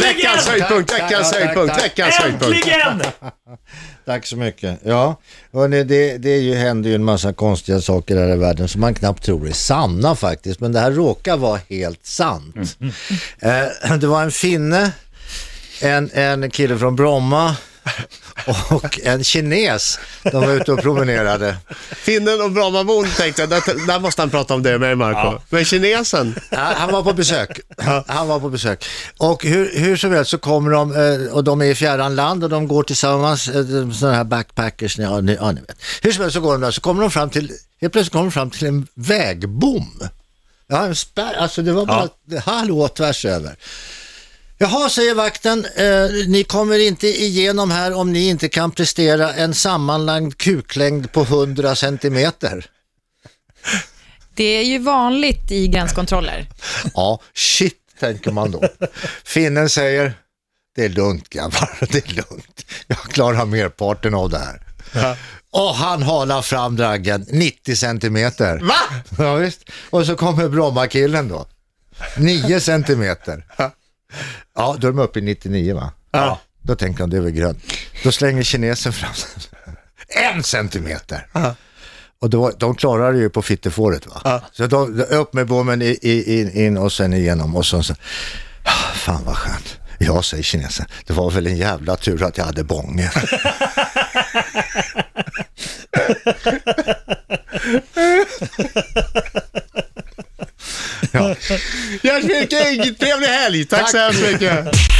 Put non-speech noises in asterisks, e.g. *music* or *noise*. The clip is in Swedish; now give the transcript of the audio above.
Veckans höjdpunkt, Tack, veckans tack, höjdpunkt, veckans höjdpunkt. Äntligen! *laughs* Tack så mycket. Ja, hörni, det, det är ju, händer ju en massa konstiga saker här i världen som man knappt tror är sanna faktiskt. Men det här råkar vara helt sant. Eh, det var en finne, en, en kille från Bromma *laughs* och en kines. De var ute och promenerade. Finnen och Brommabon tänkte jag, där, där måste han prata om det med Marco. Men kinesen, Ja, han var på besök. Han var på besök. Och hur, hur som helst så kommer de, eh, och de är i fjärran land och de går tillsammans, eh, sådana här backpackers, ja ni, ja, ni vet. Hur som helst så går de där, så kommer de fram till, helt plötsligt kommer de fram till en vägbom. Ja, en spärr, alltså det var bara, hallå tvärs över. Jaha, säger vakten, eh, ni kommer inte igenom här om ni inte kan prestera en sammanlagd kuklängd på 100 centimeter. Det är ju vanligt i gränskontroller. Ja, shit tänker man då. Finnen säger, det är lugnt grabbar, *laughs* det är lugnt. Jag klarar merparten av det här. Och han halar fram draggen 90 centimeter. va? Ja, visst. Och så kommer Brommakillen då. 9 centimeter. *laughs* Ja, då är de uppe i 99 va? Ja. Då tänker han, det är väl grönt. Då slänger kinesen fram *laughs* en centimeter. Och då, de klarar det ju på fittefåret va. Så de, upp med bommen i, i, in, in och sen igenom och så, så "Ah, fan vad skönt. Ja, säger kinesen, det var väl en jävla tur att jag hade bånge. *laughs* Gert Fylking, trevlig helg. Tack så hemskt mycket.